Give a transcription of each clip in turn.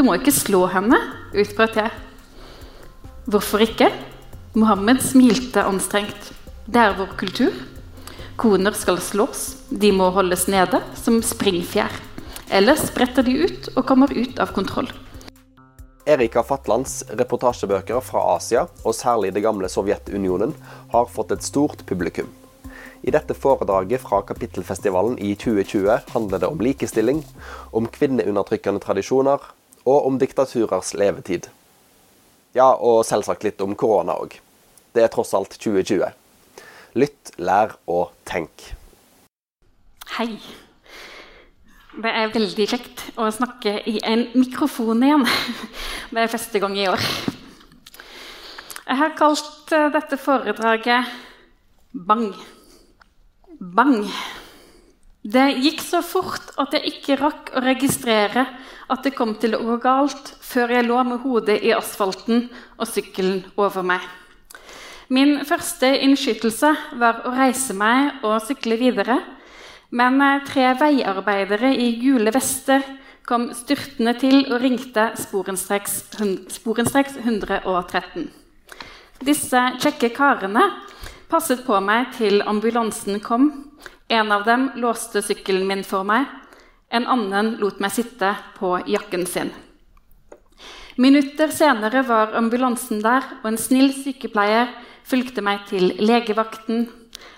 Du må ikke slå henne, utbrøt jeg. Hvorfor ikke? Mohammed smilte anstrengt. Det er vår kultur. Koner skal slås, de må holdes nede som springfjær. Ellers spretter de ut og kommer ut av kontroll. Erika Fatlands reportasjebøker fra Asia, og særlig det gamle Sovjetunionen, har fått et stort publikum. I dette foredraget fra Kapittelfestivalen i 2020 handler det om likestilling, om kvinneundertrykkende tradisjoner og om diktaturers levetid. Ja, og selvsagt litt om korona òg. Det er tross alt 2020. Lytt, lær og tenk. Hei. Det er veldig kjekt å snakke i en mikrofon igjen. Det er første gang i år. Jeg har kalt dette foredraget Bang. Bang. Det gikk så fort at jeg ikke rakk å registrere at det kom til å gå galt, før jeg lå med hodet i asfalten og sykkelen over meg. Min første innskytelse var å reise meg og sykle videre. Men eh, tre veiarbeidere i gule vester kom styrtende til og ringte sporenstreks 113. Disse kjekke karene passet på meg til ambulansen kom. En av dem låste sykkelen min for meg. En annen lot meg sitte på jakken sin. Minutter senere var ambulansen der, og en snill sykepleier fulgte meg til legevakten,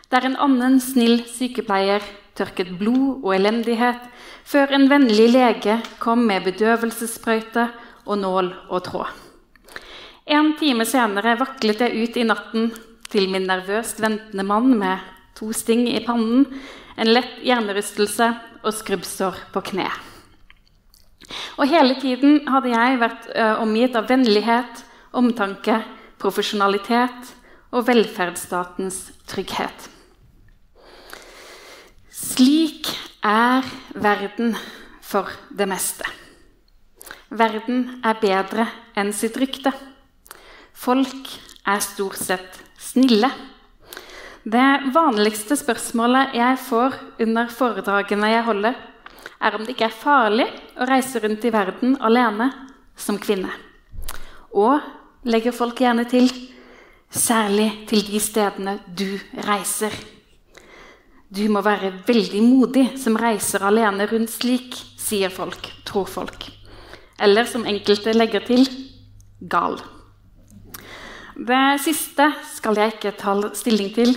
der en annen snill sykepleier tørket blod og elendighet, før en vennlig lege kom med bedøvelsessprøyte og nål og tråd. En time senere vaklet jeg ut i natten til min nervøst ventende mann med to sting i pannen, en lett hjernerystelse og skrubbsår på kne. Og hele tiden hadde jeg vært uh, omgitt av vennlighet, omtanke, profesjonalitet og velferdsstatens trygghet. Slik er verden for det meste. Verden er bedre enn sitt rykte. Folk er stort sett snille. Det vanligste spørsmålet jeg får under foredragene jeg holder, er om det ikke er farlig å reise rundt i verden alene som kvinne. Og legger folk gjerne til særlig til de stedene du reiser. Du må være veldig modig som reiser alene rundt slik, sier folk, tror folk. Eller som enkelte legger til gal. Det siste skal jeg ikke ta stilling til,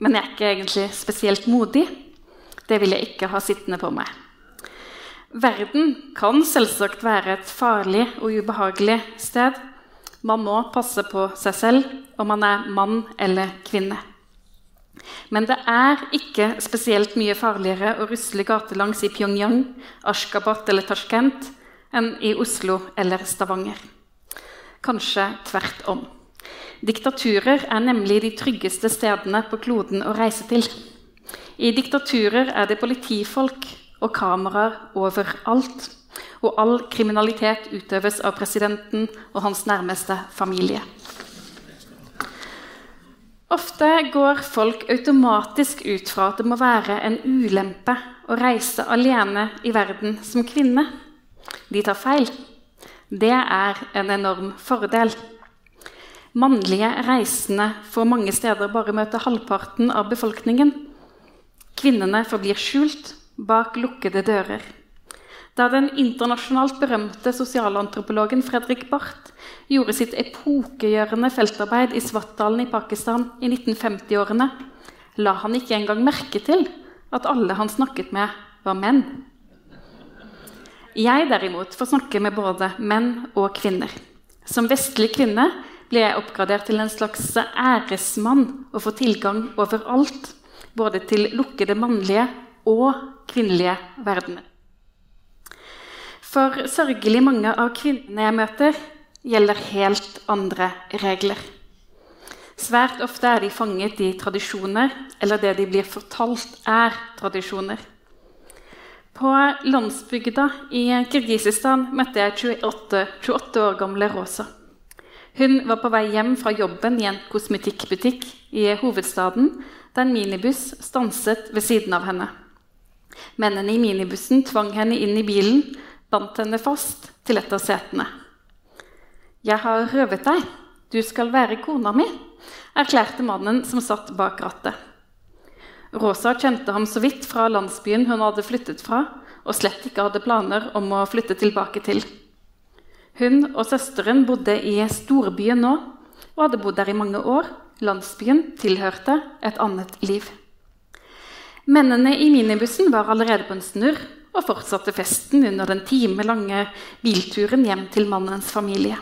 men jeg er ikke egentlig spesielt modig. Det vil jeg ikke ha sittende på meg. Verden kan selvsagt være et farlig og ubehagelig sted. Man må passe på seg selv om man er mann eller kvinne. Men det er ikke spesielt mye farligere å rusle gatelangs i Pyongyang, Ashgabat eller Tashkent enn i Oslo eller Stavanger. Kanskje tvert om. Diktaturer er nemlig de tryggeste stedene på kloden å reise til. I diktaturer er det politifolk og kameraer overalt. Og all kriminalitet utøves av presidenten og hans nærmeste familie. Ofte går folk automatisk ut fra at det må være en ulempe å reise alene i verden som kvinne. De tar feil. Det er en enorm fordel. Mannlige reisende får mange steder bare møte halvparten av befolkningen. Kvinnene forblir skjult bak lukkede dører. Da den internasjonalt berømte sosialantropologen Fredrik Barth gjorde sitt epokegjørende feltarbeid i Svartdalen i Pakistan i 1950-årene, la han ikke engang merke til at alle han snakket med, var menn. Jeg derimot får snakke med både menn og kvinner. Som vestlig kvinne ble jeg oppgradert til en slags æresmann og får tilgang overalt. Både til lukkede mannlige og kvinnelige verdener. For sørgelig mange av kvinnene jeg møter, gjelder helt andre regler. Svært ofte er de fanget i tradisjoner, eller det de blir fortalt, er tradisjoner. På landsbygda i Kirgisistan møtte jeg 28, 28 år gamle Rosa. Hun var på vei hjem fra jobben i en kosmetikkbutikk i hovedstaden da en minibuss stanset ved siden av henne. Mennene i minibussen tvang henne inn i bilen, bandt henne fast, til et av setene. Jeg har røvet deg, du skal være kona mi, erklærte mannen som satt bak rattet. Rosa kjente ham så vidt fra landsbyen hun hadde flyttet fra, og slett ikke hadde planer om å flytte tilbake til. Hun og søsteren bodde i storbyen nå og hadde bodd der i mange år. Landsbyen tilhørte et annet liv. Mennene i minibussen var allerede på en snurr og fortsatte festen under den timelange bilturen hjem til mannens familie.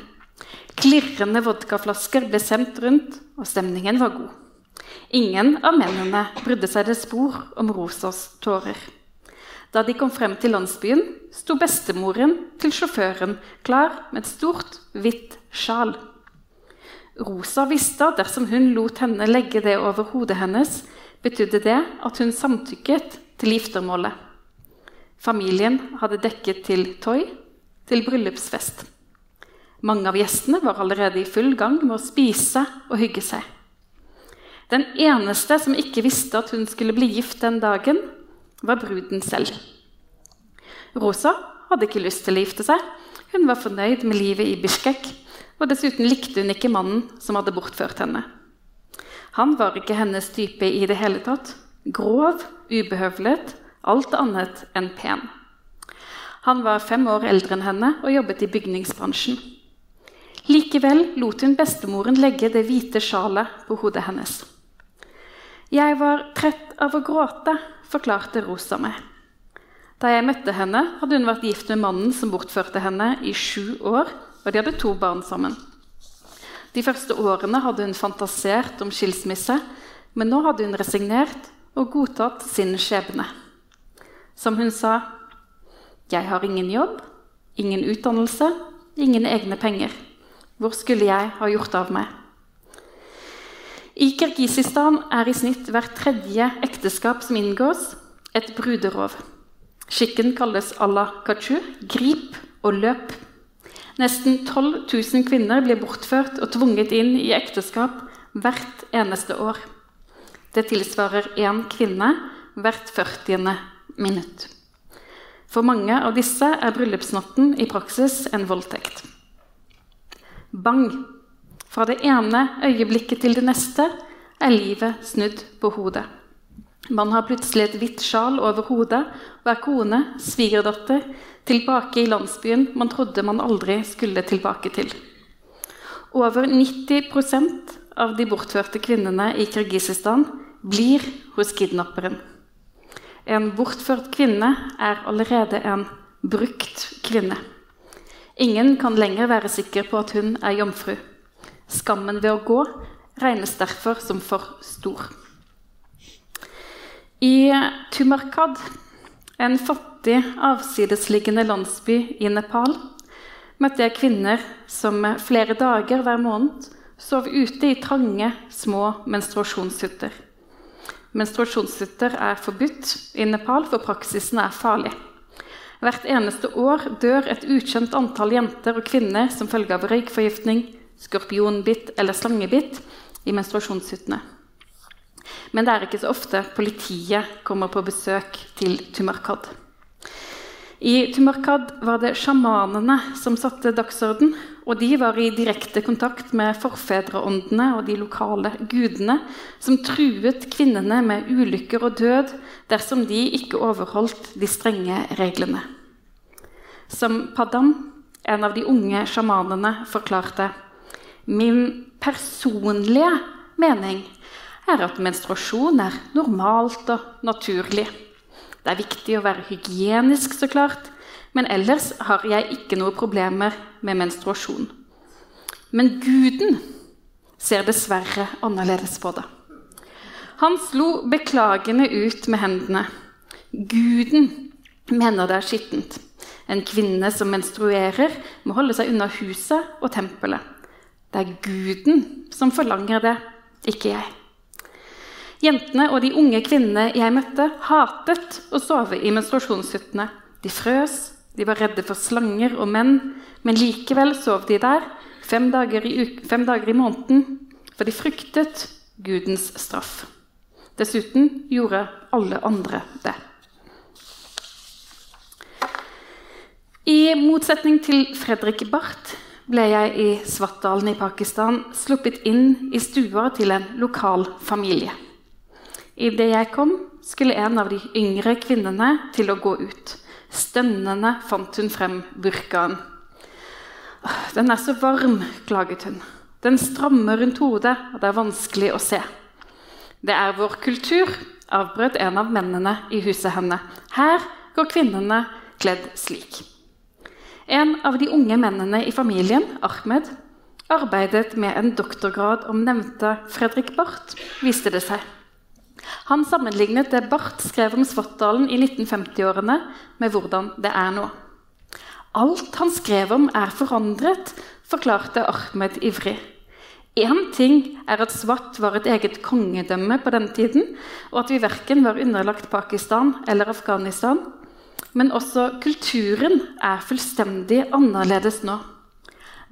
Klirrende vodkaflasker ble sendt rundt, og stemningen var god. Ingen av mennene brydde seg det spor om Rosas tårer. Da de kom frem til landsbyen, sto bestemoren til sjåføren klar med et stort, hvitt sjal. Rosa visste at dersom hun lot henne legge det over hodet hennes, betydde det at hun samtykket til giftermålet. Familien hadde dekket til toy, til bryllupsfest. Mange av gjestene var allerede i full gang med å spise og hygge seg. Den eneste som ikke visste at hun skulle bli gift den dagen, var bruden selv. Rosa hadde ikke lyst til å gifte seg. Hun var fornøyd med livet i Bishkek, og dessuten likte hun ikke mannen som hadde bortført henne. Han var ikke hennes type i det hele tatt. Grov, ubehøvlet, alt annet enn pen. Han var fem år eldre enn henne og jobbet i bygningsbransjen. Likevel lot hun bestemoren legge det hvite sjalet på hodet hennes. Jeg var trett av å gråte, forklarte Rosa meg. Da jeg møtte henne, hadde hun vært gift med mannen som bortførte henne i sju år, og de hadde to barn sammen. De første årene hadde hun fantasert om skilsmisse, men nå hadde hun resignert og godtatt sin skjebne. Som hun sa, 'Jeg har ingen jobb, ingen utdannelse, ingen egne penger.' Hvor skulle jeg ha gjort av meg? I Kirgisistan er i snitt hvert tredje ekteskap som inngås, et bruderov. Skikken kalles Allah kachu, grip og løp. Nesten 12 000 kvinner blir bortført og tvunget inn i ekteskap hvert eneste år. Det tilsvarer én kvinne hvert 40. minutt. For mange av disse er bryllupsnatten i praksis en voldtekt. Bang! Fra det ene øyeblikket til det neste er livet snudd på hodet. Man har plutselig et hvitt sjal over hodet og er kone, svigerdatter, tilbake i landsbyen man trodde man aldri skulle tilbake til. Over 90% av de bortførte kvinnene i Kirgisistan blir hos kidnapperen. En bortført kvinne er allerede en brukt kvinne. Ingen kan lenger være sikker på at hun er jomfru. Skammen ved å gå regnes derfor som for stor. I Tumarkad, en fattig, avsidesliggende landsby i Nepal, møtte jeg kvinner som flere dager hver måned sov ute i trange, små menstruasjonshytter. Menstruasjonshytter er forbudt i Nepal, for praksisen er farlig. Hvert eneste år dør et ukjent antall jenter og kvinner som følge av røykforgiftning, skorpionbitt eller slangebitt i menstruasjonshyttene. Men det er ikke så ofte politiet kommer på besøk til Tumarkad. I Tumarkad var det sjamanene som satte dagsorden. Og de var i direkte kontakt med forfedreåndene og de lokale gudene, som truet kvinnene med ulykker og død dersom de ikke overholdt de strenge reglene. Som Padam, en av de unge sjamanene, forklarte Min personlige mening er at menstruasjon er normalt og naturlig. Det er viktig å være hygienisk, så klart, men ellers har jeg ikke noen problemer med menstruasjon. Men guden ser dessverre annerledes på det. Han slo beklagende ut med hendene. Guden mener det er skittent. En kvinne som menstruerer, må holde seg unna huset og tempelet. Det er guden som forlanger det, ikke jeg. Jentene og de unge kvinnene jeg møtte, hatet å sove i menstruasjonshyttene. De frøs, de var redde for slanger og menn, men likevel sov de der fem dager i, fem dager i måneden, for de fryktet Gudens straff. Dessuten gjorde alle andre det. I motsetning til Fredrik Barth ble jeg i Svartdalen i Pakistan sluppet inn i stua til en lokal familie. Idet jeg kom, skulle en av de yngre kvinnene til å gå ut. Stønnende fant hun frem burkaen. 'Den er så varm', klaget hun. 'Den strammer rundt hodet, og det er vanskelig å se.' 'Det er vår kultur', avbrøt en av mennene i huset henne. 'Her går kvinnene kledd slik.' En av de unge mennene i familien, Ahmed, arbeidet med en doktorgrad om nevnte Fredrik Barth, viste det seg. Han sammenlignet det Barth skrev om Svartdalen i 1950-årene, med hvordan det er nå. Alt han skrev om, er forandret, forklarte Ahmed ivrig. Én ting er at Svart var et eget kongedømme på den tiden, og at vi verken var underlagt Pakistan eller Afghanistan. Men også kulturen er fullstendig annerledes nå.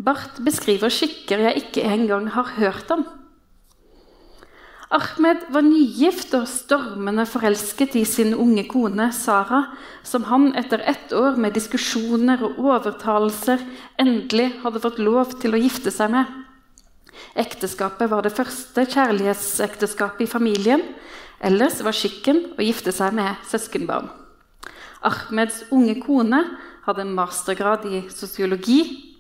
Barth beskriver skikker jeg ikke engang har hørt om. Ahmed var nygift og stormende forelsket i sin unge kone Sara, som han etter ett år med diskusjoner og overtalelser endelig hadde fått lov til å gifte seg med. Ekteskapet var det første kjærlighetsekteskapet i familien. Ellers var skikken å gifte seg med søskenbarn. Ahmeds unge kone hadde mastergrad i sosiologi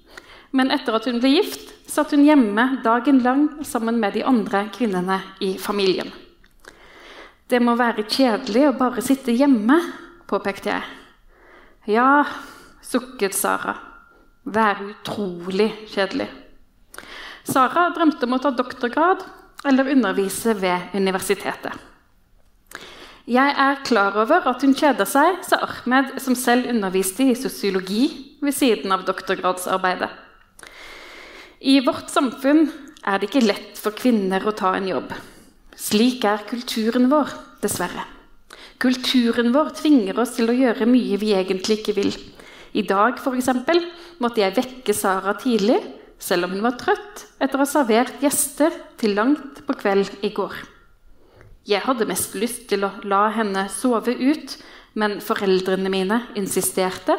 men etter at hun ble gift, satt hun hjemme dagen lang sammen med de andre kvinnene i familien. Det må være kjedelig å bare sitte hjemme, påpekte jeg. Ja, sukket Sara. Være utrolig kjedelig. Sara drømte om å ta doktorgrad eller undervise ved universitetet. Jeg er klar over at hun kjeder seg, sa Ahmed, som selv underviste i sosiologi ved siden av doktorgradsarbeidet. I vårt samfunn er det ikke lett for kvinner å ta en jobb. Slik er kulturen vår, dessverre. Kulturen vår tvinger oss til å gjøre mye vi egentlig ikke vil. I dag eksempel, måtte jeg vekke Sara tidlig, selv om hun var trøtt, etter å ha servert gjester til langt på kveld i går. Jeg hadde mest lyst til å la henne sove ut, men foreldrene mine insisterte.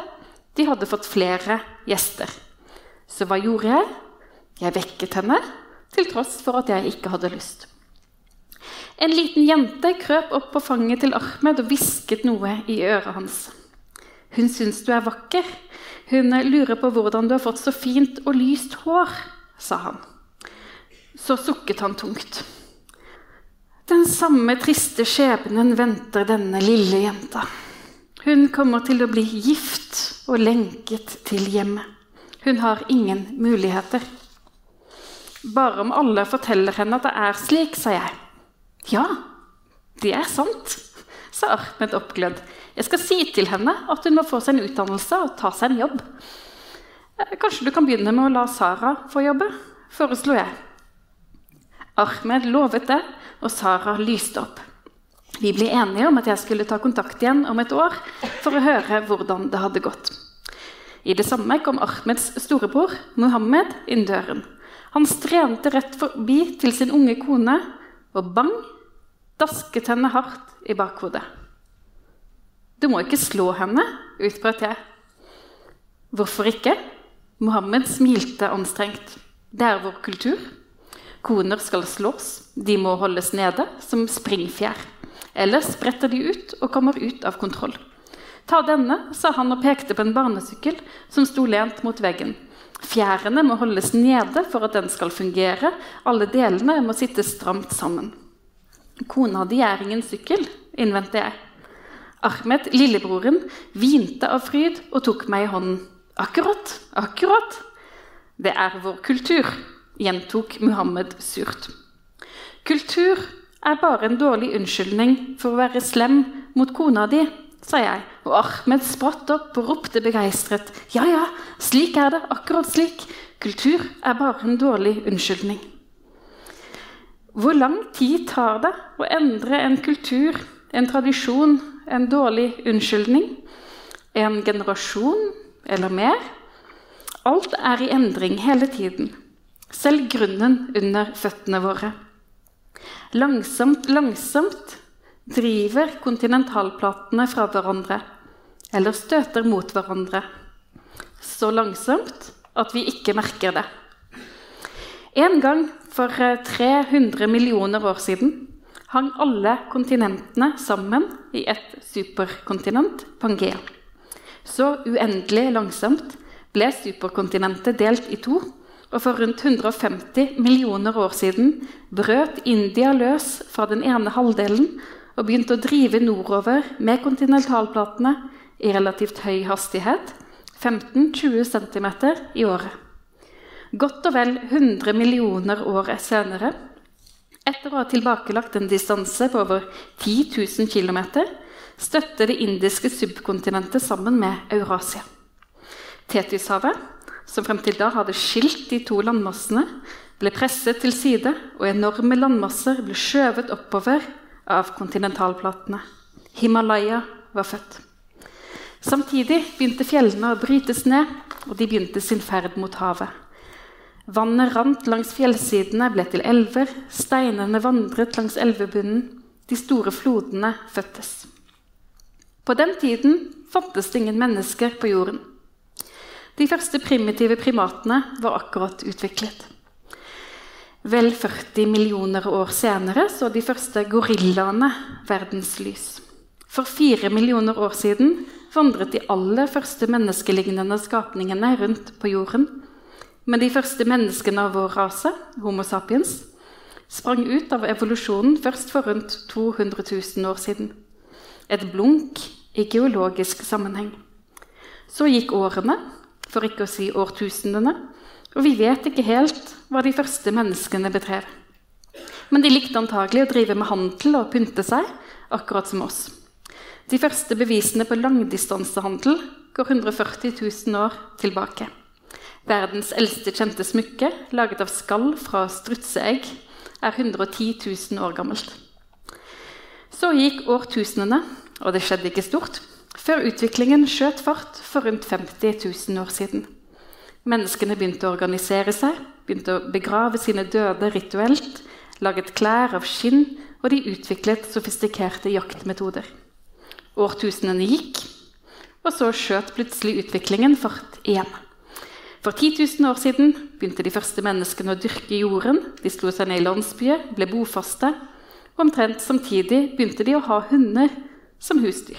De hadde fått flere gjester. Så hva gjorde jeg? Jeg vekket henne, til tross for at jeg ikke hadde lyst. En liten jente krøp opp på fanget til Ahmed og hvisket noe i øret hans. Hun syns du er vakker. Hun lurer på hvordan du har fått så fint og lyst hår, sa han. Så sukket han tungt. Den samme triste skjebnen venter denne lille jenta. Hun kommer til å bli gift og lenket til hjemmet. Hun har ingen muligheter. Bare om alle forteller henne at det er slik, sa jeg. Ja, det er sant, sa Ahmed oppglødd. Jeg skal si til henne at hun må få seg en utdannelse og ta seg en jobb. Eh, kanskje du kan begynne med å la Sara få jobbe, foreslo jeg. Ahmed lovet det, og Sara lyste opp. Vi ble enige om at jeg skulle ta kontakt igjen om et år for å høre hvordan det hadde gått. I det samme kom Ahmeds storebror, Mohammed, inn døren. Han strente rett forbi til sin unge kone og bang dasket henne hardt i bakhodet. Du må ikke slå henne, utbrøt jeg. Hvorfor ikke? Mohammed smilte anstrengt. Det er vår kultur. Koner skal slås, de må holdes nede som springfjær. Ellers spretter de ut og kommer ut av kontroll. Ta denne, sa han og pekte på en barnesykkel som sto lent mot veggen. Fjærene må holdes nede for at den skal fungere. Alle delene må sitte stramt sammen. Kona di er sykkel, innvendte jeg. Ahmed, lillebroren, hvinte av fryd og tok meg i hånden. Akkurat, akkurat. Det er vår kultur, gjentok Muhammed surt. Kultur er bare en dårlig unnskyldning for å være slem mot kona di, sa jeg, og Ahmed spratt opp og ropte begeistret. Ja, ja, slik er det, akkurat slik. Kultur er bare en dårlig unnskyldning. Hvor lang tid tar det å endre en kultur, en tradisjon, en dårlig unnskyldning? En generasjon eller mer? Alt er i endring hele tiden. Selv grunnen under føttene våre. Langsomt, langsomt driver kontinentalplatene fra hverandre eller støter mot hverandre. så langsomt at vi ikke merker det. En gang for 300 millioner år siden hang alle kontinentene sammen i et superkontinent, Pangea. Så uendelig langsomt ble superkontinentet delt i to, og for rundt 150 millioner år siden brøt India løs fra den ene halvdelen og begynte å drive nordover med kontinentalplatene i relativt høy hastighet, 15-20 cm i året. Godt og vel 100 millioner år senere, etter å ha tilbakelagt en distanse på over 10 000 km, støtte det indiske subkontinentet sammen med Eurasia. Tetishavet, som frem til da hadde skilt de to landmassene, ble presset til side, og enorme landmasser ble skjøvet oppover av kontinentalplatene. Himalaya var født. Samtidig begynte fjellene å brytes ned, og de begynte sin ferd mot havet. Vannet rant langs fjellsidene, ble til elver, steinene vandret langs elvebunnen, de store flodene fødtes. På den tiden fantes det ingen mennesker på jorden. De første primitive primatene var akkurat utviklet. Vel 40 millioner år senere så de første gorillaene verdenslys. For fire millioner år siden vandret de aller første menneskelignende skapningene rundt på jorden. Men de første menneskene av vår rase, Homo sapiens, sprang ut av evolusjonen først for rundt 200 000 år siden. Et blunk i geologisk sammenheng. Så gikk årene, for ikke å si årtusendene, og vi vet ikke helt hva de første menneskene bedrev. Men de likte antagelig å drive med handel og pynte seg, akkurat som oss. De første bevisene på langdistansehandel går 140 000 år tilbake. Verdens eldste kjente smykke, laget av skall fra strutseegg, er 110 000 år gammelt. Så gikk årtusenene, og det skjedde ikke stort før utviklingen skjøt fart for rundt 50 000 år siden. Menneskene begynte å organisere seg, begynte å begrave sine døde rituelt, laget klær av skinn, og de utviklet sofistikerte jaktmetoder. Årtusenene gikk, og så skjøt plutselig utviklingen fart igjen. For 10 000 år siden begynte de første menneskene å dyrke jorden. De slo seg ned i landsbyer, ble bofaste. Og omtrent samtidig begynte de å ha hunder som husdyr.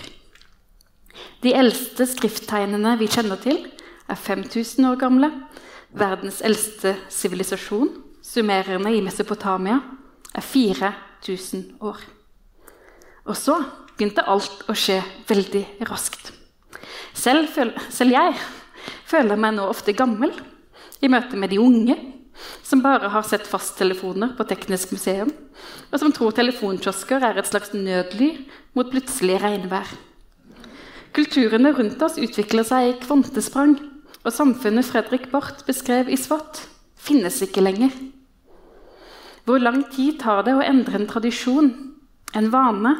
De eldste skrifttegnene vi kjenner til, er 5000 år gamle. Verdens eldste sivilisasjon, sumererne i Mesopotamia, er 4000 år. Og så begynte alt å skje veldig raskt. Selv, selv jeg føler meg nå ofte gammel i møte med de unge som bare har sett fasttelefoner på Teknisk museum, og som tror telefonkiosker er et slags nødly mot plutselig regnvær. Kulturene rundt oss utvikler seg i kvantesprang, og samfunnet Fredrik Barth beskrev i svart, finnes ikke lenger. Hvor lang tid tar det å endre en tradisjon, en vane,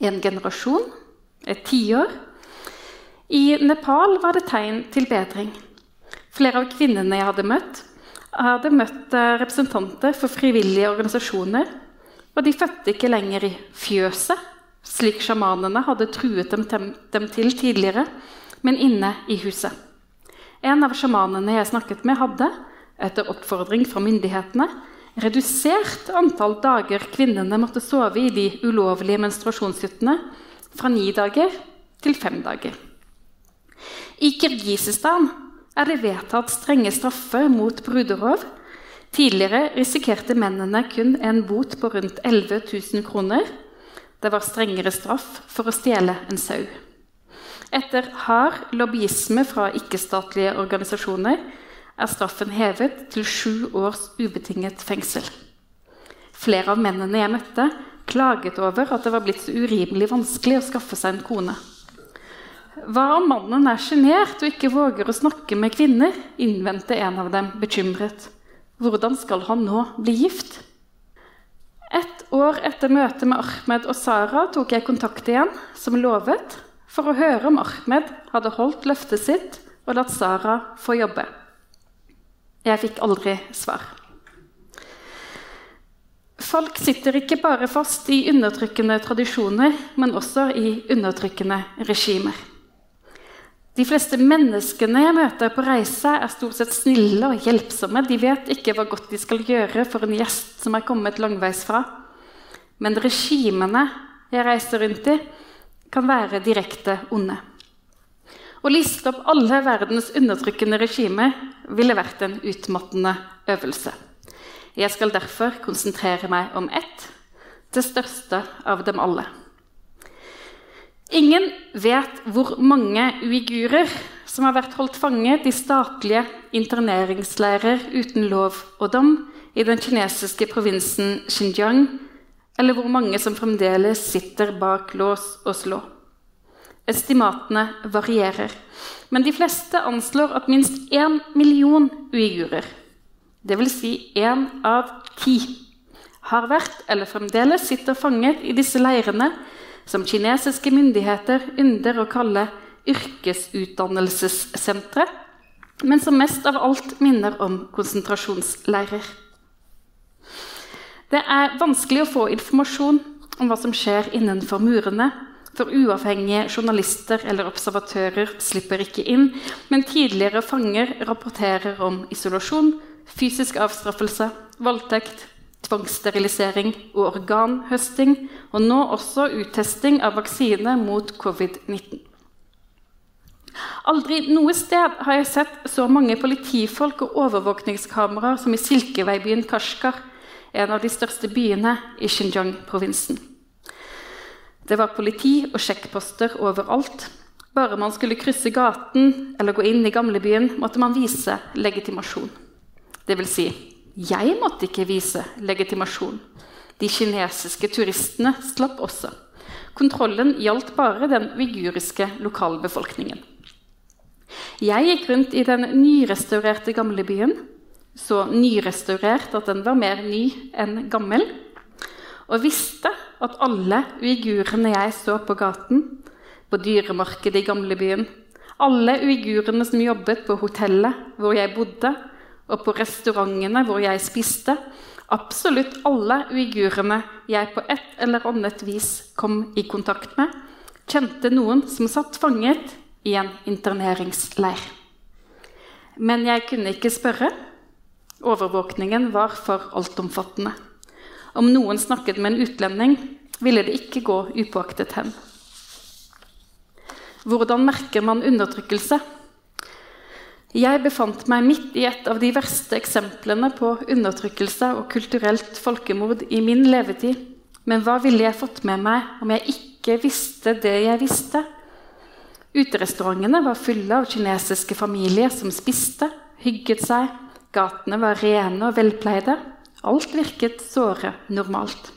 en generasjon, et tiår? I Nepal var det tegn til bedring. Flere av kvinnene jeg hadde møtt, hadde møtt eh, representanter for frivillige organisasjoner, og de fødte ikke lenger i fjøset slik sjamanene hadde truet dem, til tidligere, men inne i huset. En av sjamanene jeg snakket med, hadde, etter oppfordring fra myndighetene, redusert antall dager kvinnene måtte sove i de ulovlige menstruasjonshyttene, fra ni dager til fem dager. I Kirgisistan er det vedtatt strenge straffer mot bruderov. Tidligere risikerte mennene kun en bot på rundt 11 000 kroner det var strengere straff for å stjele en sau. Etter hard lobbyisme fra ikke-statlige organisasjoner er straffen hevet til sju års ubetinget fengsel. Flere av mennene jeg møtte, klaget over at det var blitt så urimelig vanskelig å skaffe seg en kone. Hva om mannen er sjenert og ikke våger å snakke med kvinner? innvendte en av dem bekymret. Hvordan skal han nå bli gift? Et år etter møtet med Ahmed og Sara tok jeg kontakt igjen, som lovet, for å høre om Ahmed hadde holdt løftet sitt og latt Sara få jobbe. Jeg fikk aldri svar. Folk sitter ikke bare fast i undertrykkende tradisjoner, men også i undertrykkende regimer. De fleste menneskene jeg møter på reise, er stort sett snille og hjelpsomme. De vet ikke hva godt de skal gjøre for en gjest som er kommet langveisfra. Men regimene jeg reiser rundt i, kan være direkte onde. Å liste opp alle verdens undertrykkende regimer ville vært en utmattende øvelse. Jeg skal derfor konsentrere meg om ett, det største av dem alle. Ingen vet hvor mange uigurer som har vært holdt fanget i statlige interneringsleirer uten lov og dom i den kinesiske provinsen Xinjiang, eller hvor mange som fremdeles sitter bak lås og slå. Estimatene varierer, men de fleste anslår at minst én million uigurer, dvs. Si én av ti, har vært eller fremdeles sitter fanget i disse leirene som kinesiske myndigheter ynder å kalle yrkesutdannelsessentre, men som mest av alt minner om konsentrasjonsleirer. Det er vanskelig å få informasjon om hva som skjer innenfor murene, for uavhengige journalister eller observatører slipper ikke inn, men tidligere fanger rapporterer om isolasjon, fysisk avstraffelse, voldtekt, tvangssterilisering og organhøsting, og nå også uttesting av vaksine mot covid-19. Aldri noe sted har jeg sett så mange politifolk og overvåkningskameraer som i Silkeveibyen Kashgar, en av de største byene i Xinjiang-provinsen. Det var politi og sjekkposter overalt. Bare man skulle krysse gaten eller gå inn i gamlebyen, måtte man vise legitimasjon. Det vil si, jeg måtte ikke vise legitimasjon. De kinesiske turistene slapp også. Kontrollen gjaldt bare den viguriske lokalbefolkningen. Jeg gikk rundt i den nyrestaurerte gamlebyen, så nyrestaurert at den var mer ny enn gammel, og visste at alle uigurene jeg så på gaten, på dyremarkedet i gamlebyen, alle uigurene som jobbet på hotellet hvor jeg bodde, og på restaurantene hvor jeg spiste, absolutt alle uigurene jeg på et eller annet vis kom i kontakt med, kjente noen som satt fanget i en interneringsleir. Men jeg kunne ikke spørre. Overvåkningen var for altomfattende. Om noen snakket med en utlending, ville det ikke gå upåaktet hen. Hvordan merker man undertrykkelse? Jeg befant meg midt i et av de verste eksemplene på undertrykkelse og kulturelt folkemord i min levetid. Men hva ville jeg fått med meg om jeg ikke visste det jeg visste? Uterestaurantene var fulle av kinesiske familier som spiste, hygget seg. Gatene var rene og velpleide. Alt virket såre normalt.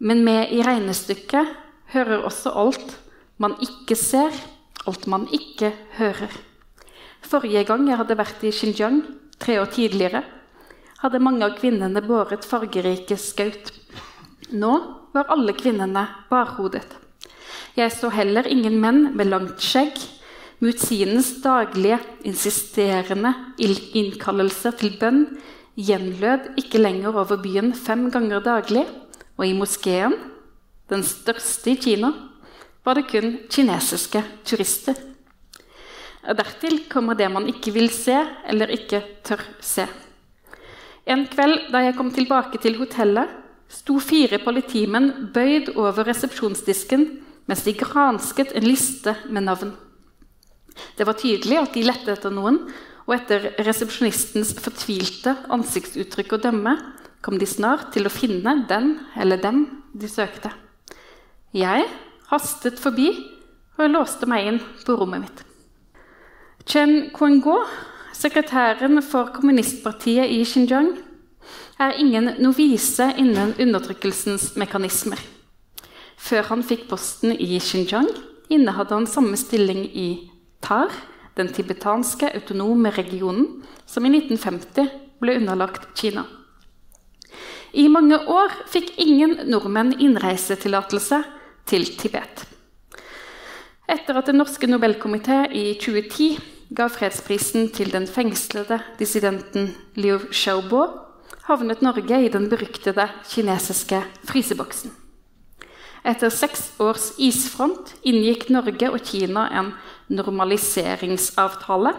Men med i regnestykket hører også alt man ikke ser, alt man ikke hører. Forrige gang jeg hadde vært i Xinjiang, tre år tidligere, hadde mange av kvinnene båret fargerike skaut. Nå var alle kvinnene barhodet. Jeg så heller ingen menn med langt skjegg. Mutsinens daglige, insisterende innkallelse til bønn gjenlød ikke lenger over byen fem ganger daglig, og i moskeen, den største i Kina, var det kun kinesiske turister. Og Dertil kommer det man ikke vil se eller ikke tør se. En kveld da jeg kom tilbake til hotellet, sto fire politimenn bøyd over resepsjonsdisken mens de gransket en liste med navn. Det var tydelig at de lette etter noen, og etter resepsjonistens fortvilte ansiktsuttrykk å dømme kom de snart til å finne den eller dem de søkte. Jeg hastet forbi og låste meg inn på rommet mitt. Chen Kuengo, sekretæren for kommunistpartiet i Xinjiang, er ingen novise innen undertrykkelsens mekanismer. Før han fikk posten i Xinjiang, innehadde han samme stilling i TAR, den tibetanske autonome regionen, som i 1950 ble underlagt Kina. I mange år fikk ingen nordmenn innreisetillatelse til Tibet. Etter at Den norske Nobelkomité i 2010 ga fredsprisen til den fengslede dissidenten Liu Xiaobo, havnet Norge i den beryktede kinesiske fryseboksen. Etter seks års isfront inngikk Norge og Kina en normaliseringsavtale,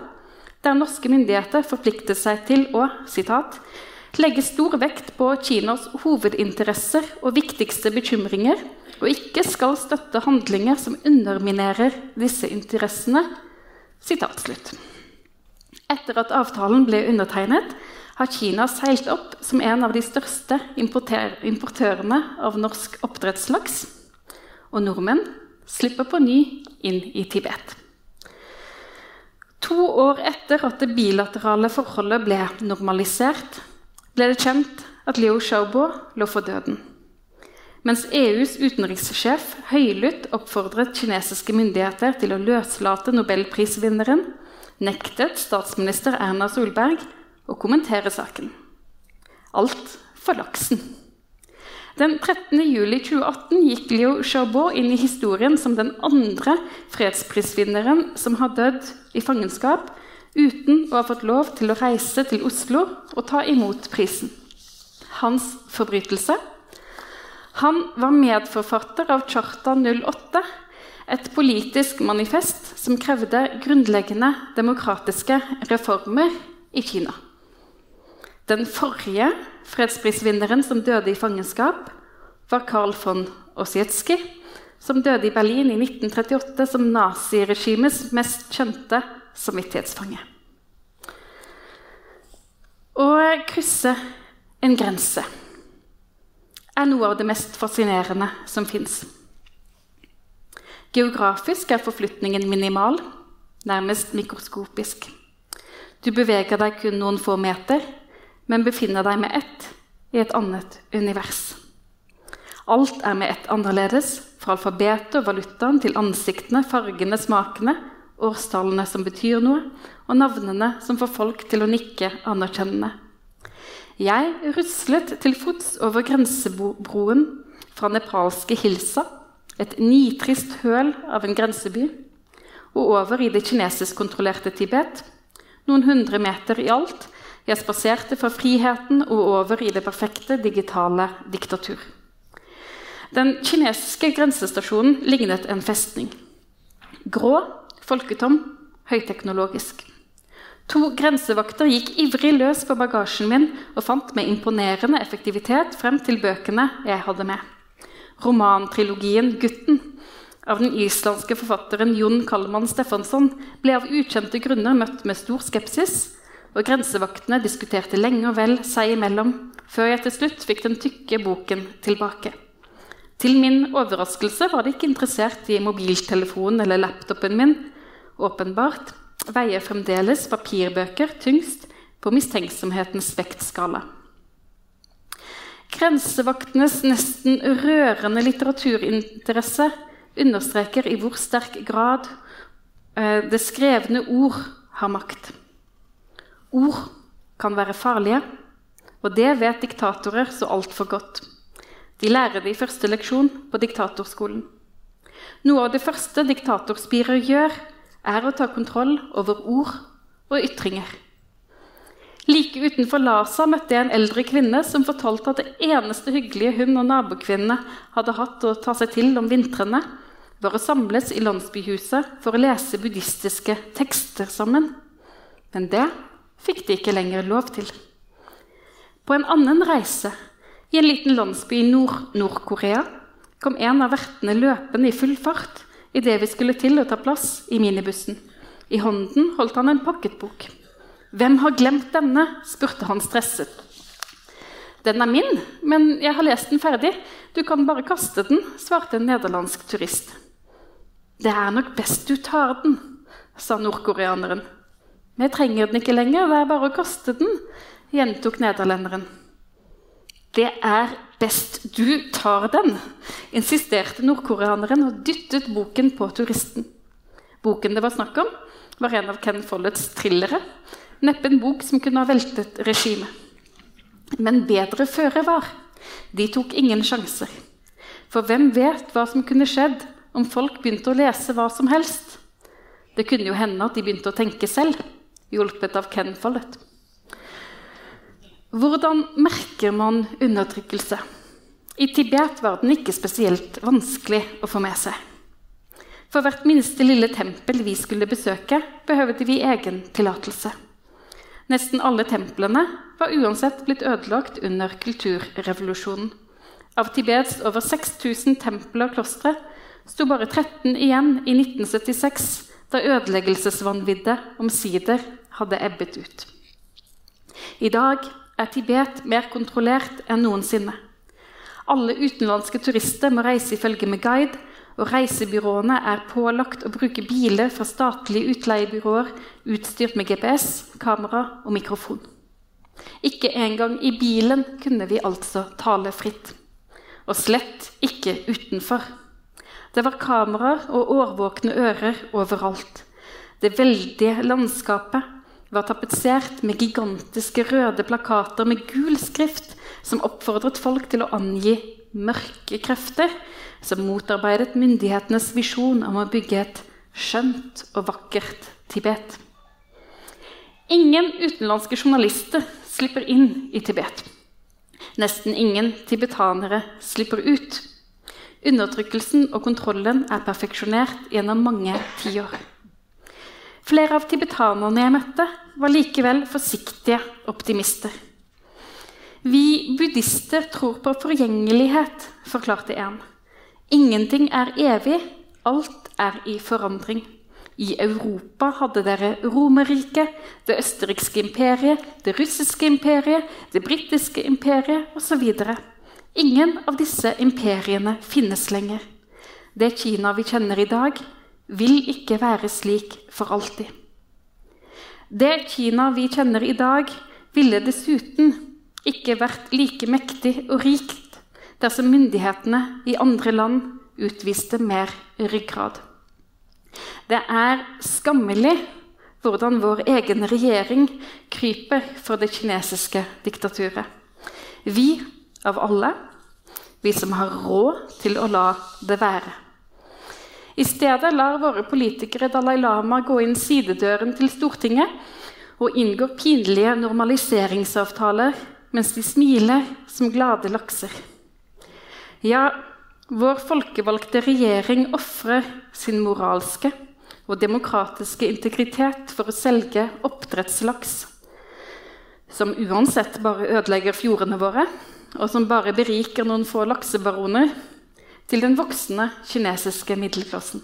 der norske myndigheter forpliktet seg til å citat, legge stor vekt på Kinas hovedinteresser og viktigste bekymringer, og ikke skal støtte handlinger som underminerer disse interessene. Sitat slutt. Etter at avtalen ble undertegnet, har Kina seilt opp som en av de største importørene av norsk oppdrettslaks. Og nordmenn slipper på ny inn i Tibet. To år etter at det bilaterale forholdet ble normalisert, ble det kjent at Liu Xiaobo lå for døden. Mens EUs utenrikssjef høylytt oppfordret kinesiske myndigheter til å løslate nobelprisvinneren, nektet statsminister Erna Solberg å kommentere saken. Alt for laksen. Den 13. juli 2018 gikk Liu Xiaobo inn i historien som den andre fredsprisvinneren som har dødd i fangenskap uten å ha fått lov til å reise til Oslo og ta imot prisen. Hans forbrytelse? Han var medforfatter av Charta 08, et politisk manifest som krevde grunnleggende demokratiske reformer i Kina. Den forrige fredsprisvinneren som døde i fangenskap, var Carl von Ossietzky, som døde i Berlin i 1938 som naziregimets mest kjente samvittighetsfange. Å krysse en grense er noe av det mest fascinerende som fins. Geografisk er forflytningen minimal, nærmest mikroskopisk. Du beveger deg kun noen få meter, men befinner deg med ett i et annet univers. Alt er med ett annerledes, fra alfabetet og valutaen til ansiktene, fargene, smakene, årstallene som betyr noe, og navnene som får folk til å nikke anerkjennende. Jeg ruslet til fots over grensebroen fra nepalske Hilsa, et nitrist høl av en grenseby, og over i det kinesiskkontrollerte Tibet, noen hundre meter i alt, jeg spaserte fra friheten og over i det perfekte digitale diktatur. Den kinesiske grensestasjonen lignet en festning. Grå, folketom, høyteknologisk. To grensevakter gikk ivrig løs på bagasjen min og fant med imponerende effektivitet frem til bøkene jeg hadde med. Romantrilogien 'Gutten' av den islandske forfatteren Jon Kalman Stefansson ble av ukjente grunner møtt med stor skepsis og grensevaktene diskuterte lenge og vel seg imellom, før jeg til slutt fikk den tykke boken tilbake. Til min overraskelse var de ikke interessert i mobiltelefonen eller laptopen min. Åpenbart veier fremdeles papirbøker tyngst på mistenksomhetens vektskala. Grensevaktenes nesten rørende litteraturinteresse understreker i hvor sterk grad eh, det skrevne ord har makt. Ord kan være farlige, og det vet diktatorer så altfor godt. De lærer det i første leksjon på diktatorskolen. Noe av det første diktatorspirer gjør, er å ta kontroll over ord og ytringer. Like utenfor Lhasa møtte jeg en eldre kvinne som fortalte at det eneste hyggelige hun og nabokvinnene hadde hatt å ta seg til om vintrene, var å samles i landsbyhuset for å lese buddhistiske tekster sammen. Men det fikk de ikke lenger lov til. På en annen reise, i en liten landsby i Nord-Nord-Korea, kom en av vertene løpende i full fart idet vi skulle til å ta plass i minibussen. I hånden holdt han en pakketbok. 'Hvem har glemt denne?' spurte han stresset. 'Den er min, men jeg har lest den ferdig. Du kan bare kaste den', svarte en nederlandsk turist. 'Det er nok best du tar den', sa nordkoreaneren. Vi trenger den ikke lenger, det er bare å kaste den, gjentok nederlenderen. Det er best du tar den, insisterte nordkoreaneren og dyttet boken på turisten. Boken det var snakk om, var en av Ken Folletts thrillere. Neppe en bok som kunne ha veltet regimet. Men bedre føre var. De tok ingen sjanser. For hvem vet hva som kunne skjedd om folk begynte å lese hva som helst? Det kunne jo hende at de begynte å tenke selv hjulpet av Ken Follett. Hvordan merker man undertrykkelse? I Tibet var den ikke spesielt vanskelig å få med seg. For hvert minste lille tempel vi skulle besøke, behøvde vi egen tillatelse. Nesten alle templene var uansett blitt ødelagt under kulturrevolusjonen. Av Tibets over 6000 templer og klostre sto bare 13 igjen i 1976, da ødeleggelsesvanviddet omsider hadde ebbet ut. I dag er Tibet mer kontrollert enn noensinne. Alle utenlandske turister må reise i følge med guide, og reisebyråene er pålagt å bruke biler fra statlige utleiebyråer utstyrt med GPS, kamera og mikrofon. Ikke engang i bilen kunne vi altså tale fritt. Og slett ikke utenfor. Det var kameraer og årvåkne ører overalt. Det veldige landskapet var tapetsert med gigantiske røde plakater med gul skrift som oppfordret folk til å angi mørke krefter som motarbeidet myndighetenes visjon om å bygge et skjønt og vakkert Tibet. Ingen utenlandske journalister slipper inn i Tibet. Nesten ingen tibetanere slipper ut. Undertrykkelsen og kontrollen er perfeksjonert gjennom mange tiår. Flere av tibetanerne jeg møtte, var likevel forsiktige optimister. Vi buddhister tror på forgjengelighet, forklarte en. Ingenting er evig, alt er i forandring. I Europa hadde dere Romerriket, det østerrikske imperiet, det russiske imperiet, det britiske imperiet osv. Ingen av disse imperiene finnes lenger. Det Kina vi kjenner i dag, vil ikke være slik for alltid. Det Kina vi kjenner i dag, ville dessuten ikke vært like mektig og rikt dersom myndighetene i andre land utviste mer ryggrad. Det er skammelig hvordan vår egen regjering kryper for det kinesiske diktaturet. Vi, av alle, vi som har råd til å la det være. I stedet lar våre politikere Dalai Lama gå inn sidedøren til Stortinget og inngår pinlige normaliseringsavtaler mens de smiler som glade lakser. Ja, vår folkevalgte regjering ofrer sin moralske og demokratiske integritet for å selge oppdrettslaks, som uansett bare ødelegger fjordene våre, og som bare beriker noen få laksebaroner, til den voksende kinesiske middelklassen.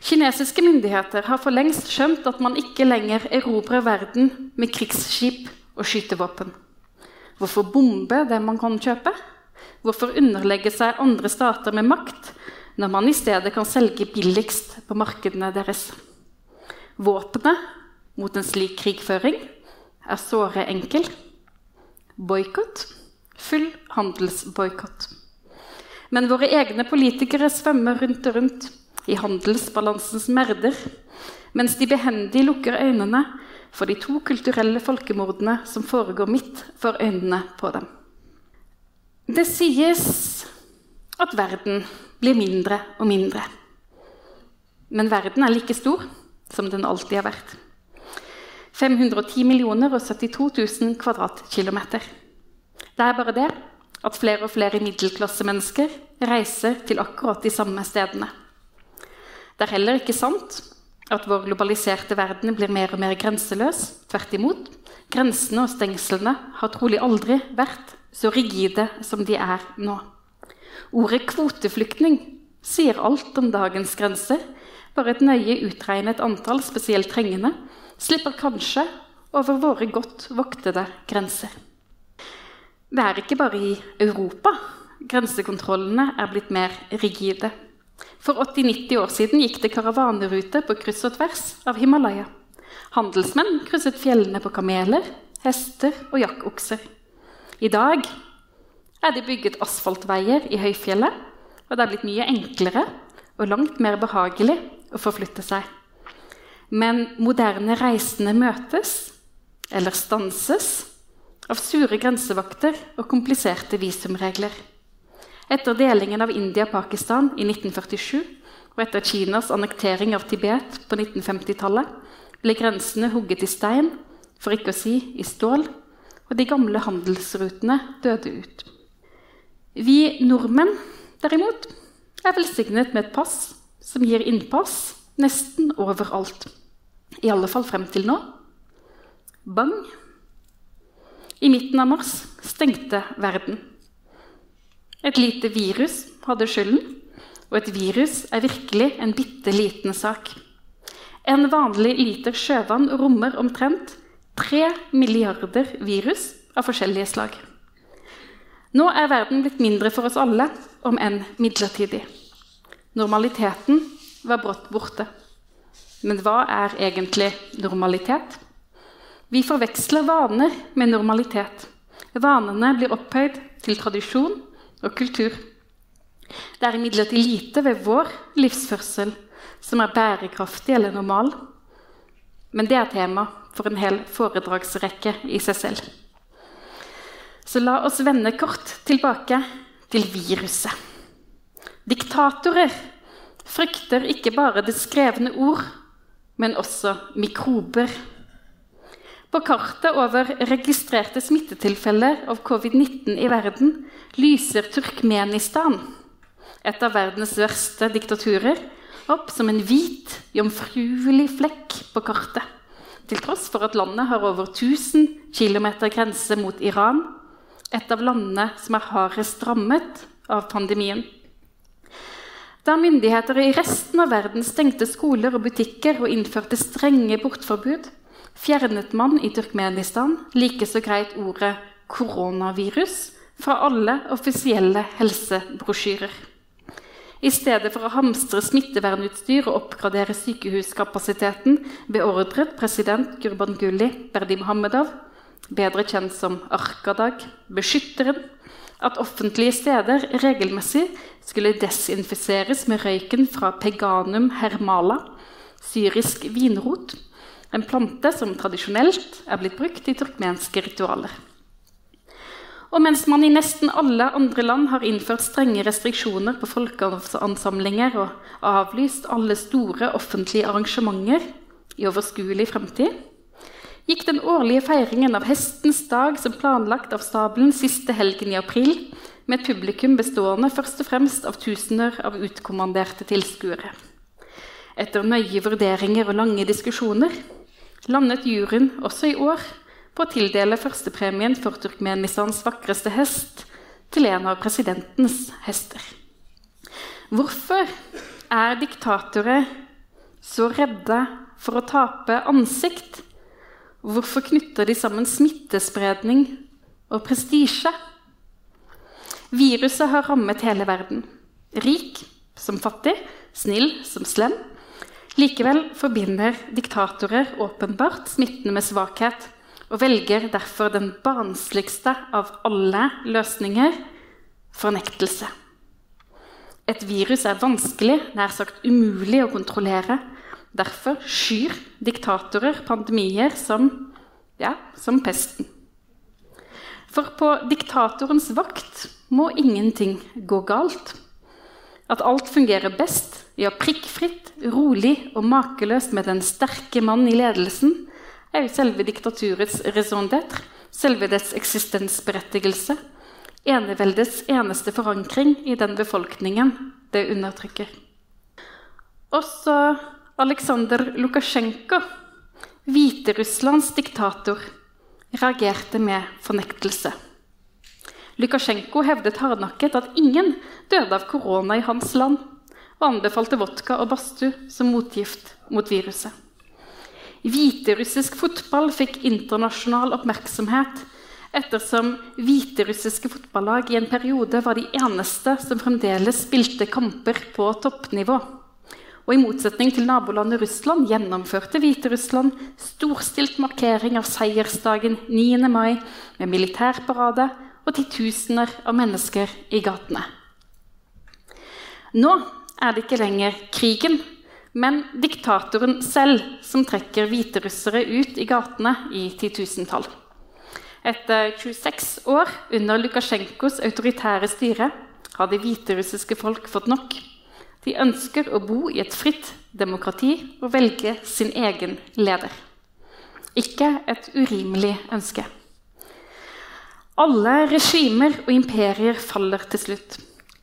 Kinesiske myndigheter har for lengst skjønt at man ikke lenger erobrer verden med krigsskip og skytevåpen. Hvorfor bombe det man kan kjøpe? Hvorfor underlegge seg andre stater med makt når man i stedet kan selge billigst på markedene deres? Våpenet mot en slik krigføring er såre enkel. Boikott. Full handelsboikott. Men våre egne politikere svømmer rundt og rundt i handelsbalansens merder, mens de behendig lukker øynene for de to kulturelle folkemordene som foregår midt for øynene på dem. Det sies at verden blir mindre og mindre. Men verden er like stor som den alltid har vært. 510 millioner og 72 000 kvadratkilometer. Det er bare det at flere og flere middelklassemennesker reiser til akkurat de samme stedene. Det er heller ikke sant at vår globaliserte verden blir mer og mer grenseløs. Tvert imot. Grensene og stengslene har trolig aldri vært så rigide som de er nå. Ordet kvoteflyktning sier alt om dagens grenser. Bare et nøye utregnet antall spesielt trengende slipper kanskje over våre godt voktede grenser. Det er ikke bare i Europa grensekontrollene er blitt mer rigide. For 80-90 år siden gikk det karavanerute på kryss og tvers av Himalaya. Handelsmenn krysset fjellene på kameler, hester og jakkokser. I dag er det bygget asfaltveier i høyfjellet, og det er blitt mye enklere og langt mer behagelig å forflytte seg. Men moderne reisende møtes, eller stanses, av sure grensevakter og kompliserte visumregler. Etter delingen av India og Pakistan i 1947 og etter Kinas annektering av Tibet på 1950-tallet ble grensene hugget i stein, for ikke å si i stål, og de gamle handelsrutene døde ut. Vi nordmenn, derimot, er velsignet med et pass som gir innpass nesten overalt. I alle fall frem til nå. Bang! I midten av mars stengte verden. Et lite virus hadde skylden, og et virus er virkelig en bitte liten sak. En vanlig liter sjøvann rommer omtrent tre milliarder virus av forskjellige slag. Nå er verden blitt mindre for oss alle, om enn midlertidig. Normaliteten var brått borte. Men hva er egentlig normalitet? Vi forveksler vaner med normalitet. Vanene blir opphøyd til tradisjon og kultur. Det er imidlertid lite ved vår livsførsel som er bærekraftig eller normal. Men det er tema for en hel foredragsrekke i seg selv. Så la oss vende kort tilbake til viruset. Diktatorer frykter ikke bare det skrevne ord, men også mikrober. På kartet over registrerte smittetilfeller av covid-19 i verden lyser Turkmenistan, et av verdens verste diktaturer, opp som en hvit, jomfruelig flekk på kartet. Til tross for at landet har over 1000 km grense mot Iran, et av landene som er hardest rammet av pandemien. Da myndigheter i resten av verden stengte skoler og butikker og innførte strenge bortforbud, fjernet man i Turkmenistan like så greit ordet 'koronavirus' fra alle offisielle helsebrosjyrer. I stedet for å hamstre smittevernutstyr og oppgradere sykehuskapasiteten, beordret president Gurbanguly Berdi Mohammedov, bedre kjent som Arkadag, beskytteren, at offentlige steder regelmessig skulle desinfiseres med røyken fra peganum hermala, syrisk vinrot, en plante som tradisjonelt er blitt brukt i turkmenske ritualer. Og mens man i nesten alle andre land har innført strenge restriksjoner på folkeansamlinger og avlyst alle store offentlige arrangementer i overskuelig fremtid, gikk den årlige feiringen av Hestens dag som planlagt av stabelen siste helgen i april, med et publikum bestående først og fremst av tusener av utkommanderte tilskuere. Etter nøye vurderinger og lange diskusjoner landet juryen også i år på å tildele førstepremien for Turkmenistans vakreste hest til en av presidentens hester. Hvorfor er diktatorer så redde for å tape ansikt? Hvorfor knytter de sammen smittespredning og prestisje? Viruset har rammet hele verden. Rik som fattig, snill som slem. Likevel forbinder diktatorer åpenbart smitten med svakhet og velger derfor den barnsligste av alle løsninger fornektelse. Et virus er vanskelig, nær sagt umulig å kontrollere. Derfor skyr diktatorer pandemier som, ja, som pesten. For på diktatorens vakt må ingenting gå galt. At alt fungerer best, ja, prikkfritt, rolig og makeløst med den sterke mann i ledelsen, er jo selve diktaturets raison d'être, selve dets eksistensberettigelse, eneveldets eneste forankring i den befolkningen det undertrykker. Også Aleksandr Lukasjenko, Hviterusslands diktator, reagerte med fornektelse. Lukasjenko hevdet hardnakket at ingen døde av korona i hans land, og anbefalte vodka og badstue som motgift mot viruset. Hviterussisk fotball fikk internasjonal oppmerksomhet ettersom hviterussiske fotballag i en periode var de eneste som fremdeles spilte kamper på toppnivå. Og I motsetning til nabolandet Russland gjennomførte Hviterussland storstilt markering av seiersdagen 9. mai med militærparade og titusener av mennesker i gatene. Nå er det ikke lenger krigen men diktatoren selv som trekker hviterussere ut i gatene i titusentall. Etter 26 år under Lukasjenkos autoritære styre har det hviterussiske folk fått nok. De ønsker å bo i et fritt demokrati og velge sin egen leder. Ikke et urimelig ønske. Alle regimer og imperier faller til slutt.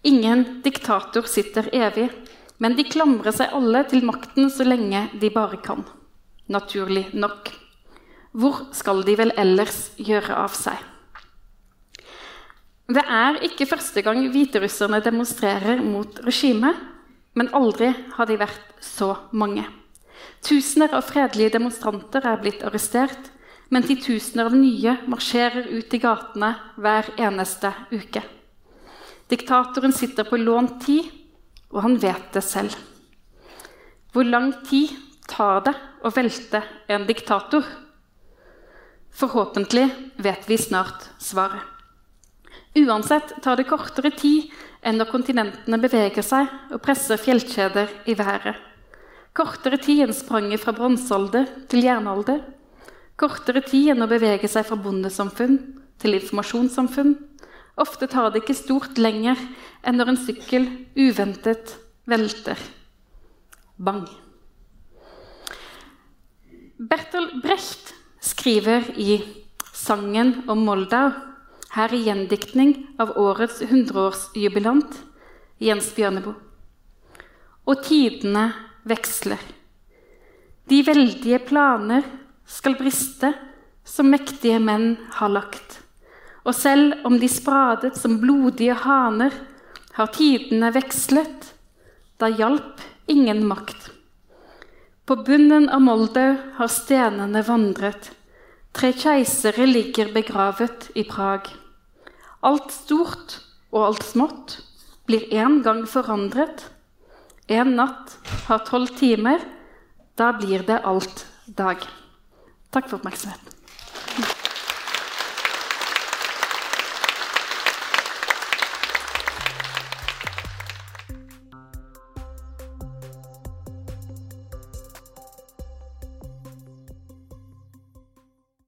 Ingen diktator sitter evig. Men de klamrer seg alle til makten så lenge de bare kan. Naturlig nok. Hvor skal de vel ellers gjøre av seg? Det er ikke første gang hviterusserne demonstrerer mot regimet, men aldri har de vært så mange. Tusener av fredelige demonstranter er blitt arrestert, men titusener av nye marsjerer ut i gatene hver eneste uke. Diktatoren sitter på lånt tid, og han vet det selv. Hvor lang tid tar det å velte en diktator? Forhåpentlig vet vi snart svaret. Uansett tar det kortere tid enn når kontinentene beveger seg og presser fjellkjeder i været. Kortere tid enn spranget fra bronsealder til jernalder. Kortere tid enn å bevege seg fra bondesamfunn til informasjonssamfunn Ofte tar det ikke stort lenger enn når en sykkel uventet velter. Bang. Bertolt Brecht skriver i 'Sangen om Moldau', her i gjendiktning av årets hundreårsjubilant Jens Bjørneboe. Og tidene veksler. De veldige planer skal briste som mektige menn har lagt. Og selv om de spradet som blodige haner, har tidene vekslet, da hjalp ingen makt. På bunnen av Moldau har stenene vandret, tre keisere ligger begravet i Prag. Alt stort og alt smått blir en gang forandret. En natt har tolv timer, da blir det alt dag. Takk for oppmerksomheten.